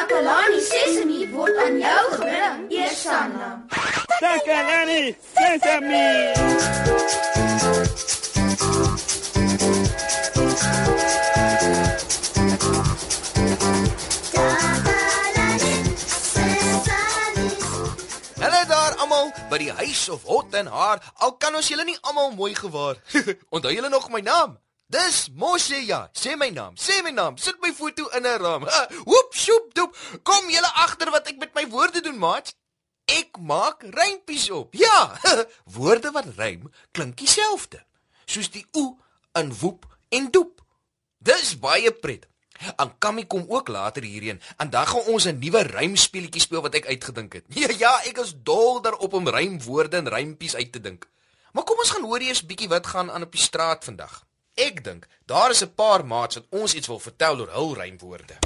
Takalani Sesemi word aan jou gebring, Eersanna. Takalani Sesame. Hallo daar almal by die huis of hot en haar. Al kan ons julle nie almal mooi gewaar. Onthou julle nog my naam? Dis Moshe ja. Sê my naam. Sê my naam. Sit my foto in 'n raam. Hoep shoep doep. Kom julle agter wat ek met my woorde doen, maat. Ek maak rympies op. Ja. woorde wat rym klink dieselfde. Soos die oe in woep en doep. Dis baie pret. En Kammy kom ook later hierheen en dan gaan ons 'n nuwe rymspeletjie speel wat ek uitgedink het. Ja, ja, ek is dol daarop om rymwoorde en rympies uit te dink. Maar kom ons gaan hoor eers bietjie wat gaan aan op die straat vandag. Ek dink daar is 'n paar maats wat ons iets wil vertel oor hul rymwoorde.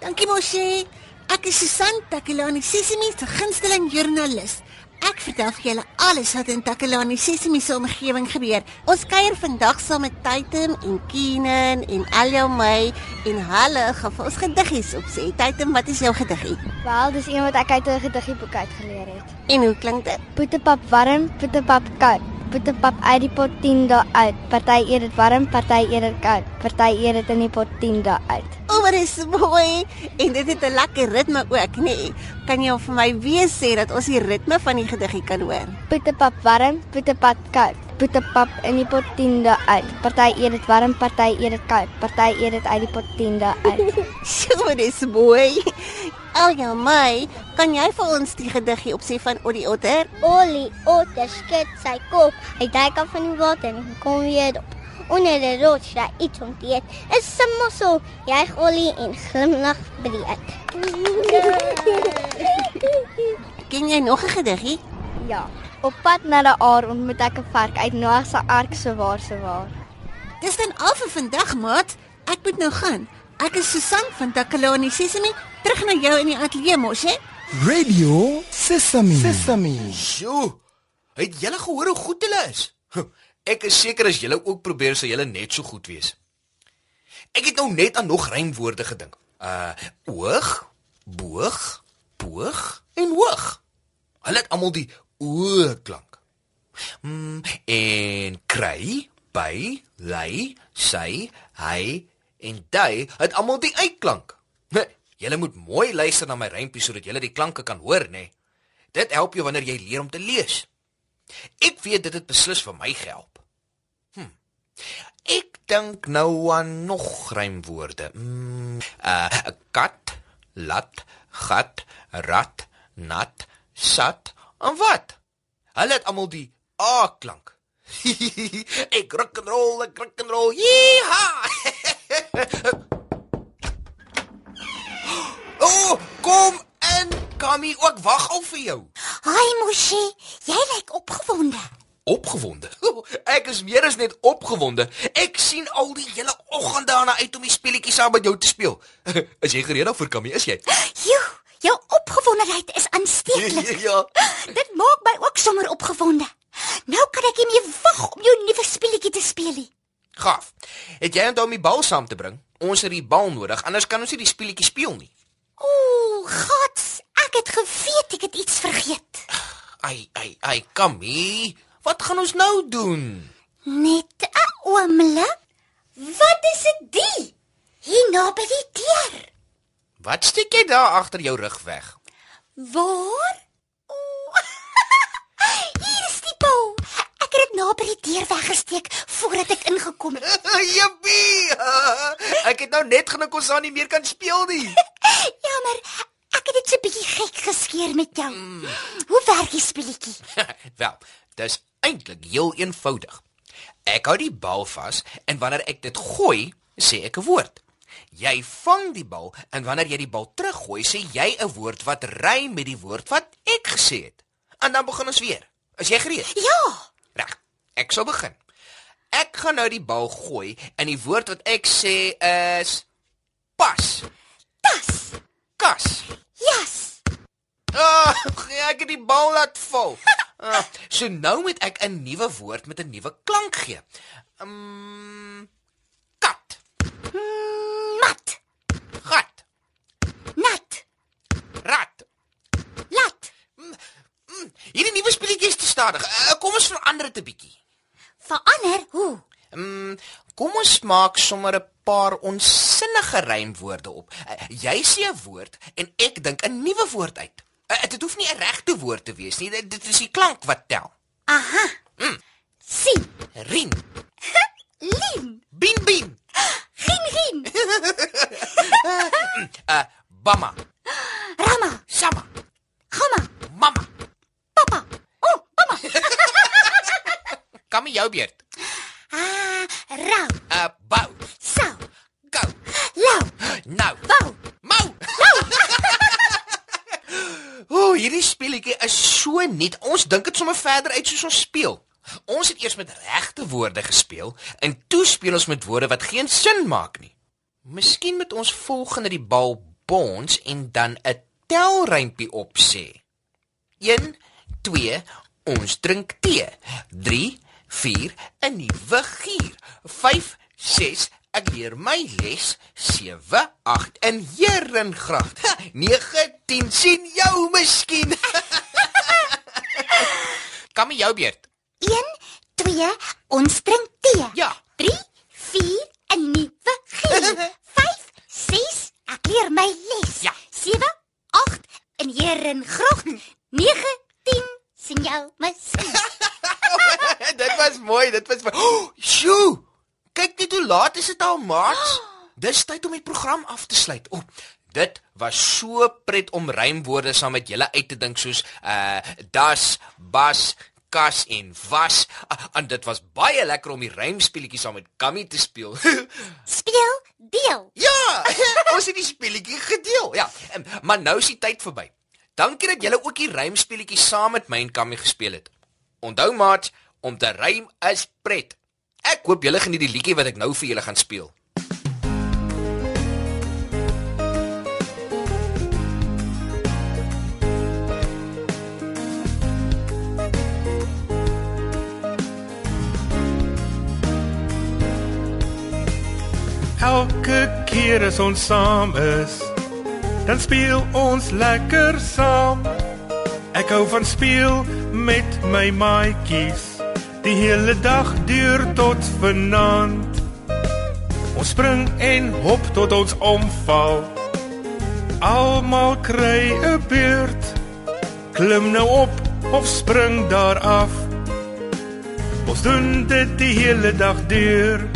Dankie Moshi. Ek is Susan Takelani Sesimi se gunsteling joernalis. Ek vertel vir julle alles wat in Takelani Sesimi se omgewing gebeur. Ons kuier vandag saam met Taitem en Keenan en Alia May en hulle gaan vir ons gediggies opsê. Taitem, wat is jou gediggie? Wel, dis een wat ek uit 'n gediggieboek uit het. En hoe klink dit? Poetepap warm, poetepap koud. Poetepap uit die pot 10 dae uit. Party eet dit warm, party eet dit koud. Party eet dit in die pot 10 dae uit. Wat is mooi. En dit het 'n lekker ritme ook, nê? Nee. Kan jy vir my weer sê dat ons die ritme van die gediggie kan hoor? Poetepap warm, poetepap koud. Poetepap in die pot 10 dae uit. Party eet dit warm, party eet dit koud. Party eet dit uit die pot 10 dae uit. So, dit is mooi. Alja my, kan jy vir ons die gediggie opsê van Odie Otter? Olie, otter skud sy kop. Hy duik af van die water en kom weer op. Onder die rots daar iets eet. Is 'n mossel. Jy olie en glimlag breed. Ken jy nog 'n gediggie? Ja. Op pad na die aar ontmoet ek 'n vark uit Noag se ark se waar se waar. Dis dan al vir vandag, maat. Ek moet nou gaan. Ek is Susan van Takalani Sesimi, terug na jou in die ateljee mos, hè? Radio Sesame. Sesame. Sjoe. Het julle gehoor hoe goed hulle is? Ek is seker as julle ook probeer sal julle net so goed wees. Ek het nou net aan nog rymwoorde gedink. Uh oog, boog, boog en hoog. Hulle het almal die o klank. Mm, en kry, by, lei, sy, hy en jy het almal die uitklank. Nee, julle moet mooi luister na my rympie sodat julle die klanke kan hoor, nê. Nee. Dit help jou wanneer jy leer om te lees. Ek weet dit het beslis vir my gehelp. Ek dink nou aan nog rymwoorde. Mm, uh, kat, lat, gat, rat, nat, sat en wat? Hulle het almal die a klank. ek rock and roll, ek rock and roll. Yeeha! oh, kom in, Kami, ook wag al vir jou. Haai Moshi, jy lyk opgewonde. Opgewonde. Ek is meer as net opgewonde. Ek sien al die hele oggend daarna uit om die speletjie saam met jou te speel. Is jy gereed daarvoor, Kami? Is jy? Joe, jou opgewondenheid is aansteeklik. ja. Dit maak my ook sommer opgewonde. Nou kan ek nie meer wag om jou nuwe speletjie te speel nie. Gaaf. Het jy onthou om die bal saam te bring? Ons het die bal nodig, anders kan ons nie die speletjie speel nie. Ooh, gats, ek het geweet ek het iets vergeet. Ai, ai, ai, Kami. Wat gaan ons nou doen? Net 'n oomblik. Wat is dit die? Hier naby die deur. Wat steek jy daar agter jou rug weg? Waar? Ooh. Hier is die bal. Ek het dit naby die deur weggesteek voordat ek ingekom het. Jippie! Ek het nou net gedink ons sal nie meer kan speel nie. Jammer. Ek het dit so bietjie gek geskeer met jou. Hoe werk die speletjie? Wel, dis eintlik heel eenvoudig. Ek hou die bal vas en wanneer ek dit gooi, sê ek 'n woord. Jy vang die bal en wanneer jy die bal teruggooi, sê jy 'n woord wat rym met die woord wat ek gesê het. En dan begin ons weer. Is jy gereed? Ja. Reg. Ek sal begin. Ek gaan nou die bal gooi en die woord wat ek sê is pas. Tas. Kas. Jas. Ah, ek het die bal laat val. Ah, so nou moet ek 'n nuwe woord met 'n nuwe klank gee. Um kat, Mat, gat, nat, rat. lat, Hierdie nuwe speletjie is te stadig. Uh, kom ons verander dit 'n bietjie. verander hoe? Mm, kom ons maak sommer 'n paar onsinnige rymwoorde op. Uh, jy sê 'n woord en ek dink 'n nuwe woord uit. Uh, dit hoef nie 'n regte woord te wees nie. Dit, dit is die klank wat tel. Aha. Sien, Rien, lien, bin bin, gien gien, uh bama, rama, sama, gamma, mama. papa. Oh, mama. Kom jou beurt. Ah, rau, Uh bou, sou, go. lau, Nou, wou. Mau. O, oh, hierdie speletjie is so nuut. Ons dink dit sommer verder uit soos ons speel. Ons het eers met regte woorde gespeel en toe speel ons met woorde wat geen sin maak nie. Miskien moet ons volgende die bal bons en dan 'n telrympie opsê. 1 2 ons drink tee. 3 4 'n nuwe gier. 5 6 ek leer my les. 7 8 in Herengracht. 9 10 sien jou miskien. Kom jou beurt. 1 2 ons drink tee. Ja. 3 4 'n nuwe gier. 5 6 ek leer my les. Ja. 7 8 in Herengracht. 9 10 sien jou miskien. dit was mooi, dit was mooi. Oh, sjoe. Kyk net hoe laat is dit al, maat. Dis tyd om die program af te sluit. O, oh, dit was so pret om rymwoorde saam met julle uit te dink soos uh das, bas, kas en was. Uh, en dit was baie lekker om die rymspeletjies saam met Kammy te speel. Speel, deel. ja, ons het die speletjie gedeel. Ja, em, maar nou is die tyd verby. Dankie dat julle ook die rymspeletjie saam met my en Kammy gespeel het. Onthou maat, om te rym is pret. Ek hoop julle geniet die liedjie wat ek nou vir julle gaan speel. Elke keer as ons saam is, dan speel ons lekker saam. Ek hou van speel met my maatjies, die hele dag deur tot vanaand. Ons spring en hop tot ons omval. Almal kry 'n beurt. Klim nou op of spring daar af. Ons doen dit die hele dag deur.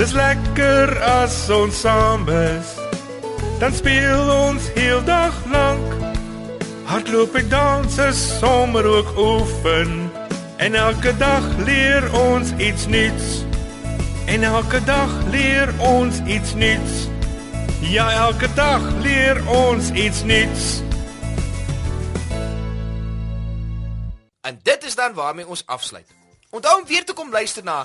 Dis lekker as ons saam is. Dan speel ons heel dag lank. Hardloop en dans is sommer ook oefen. En elke dag leer ons iets nuuts. En elke dag leer ons iets nuuts. Ja, elke dag leer ons iets nuuts. En dit is dan waarmee ons afsluit. Onthou om weer te kom luister na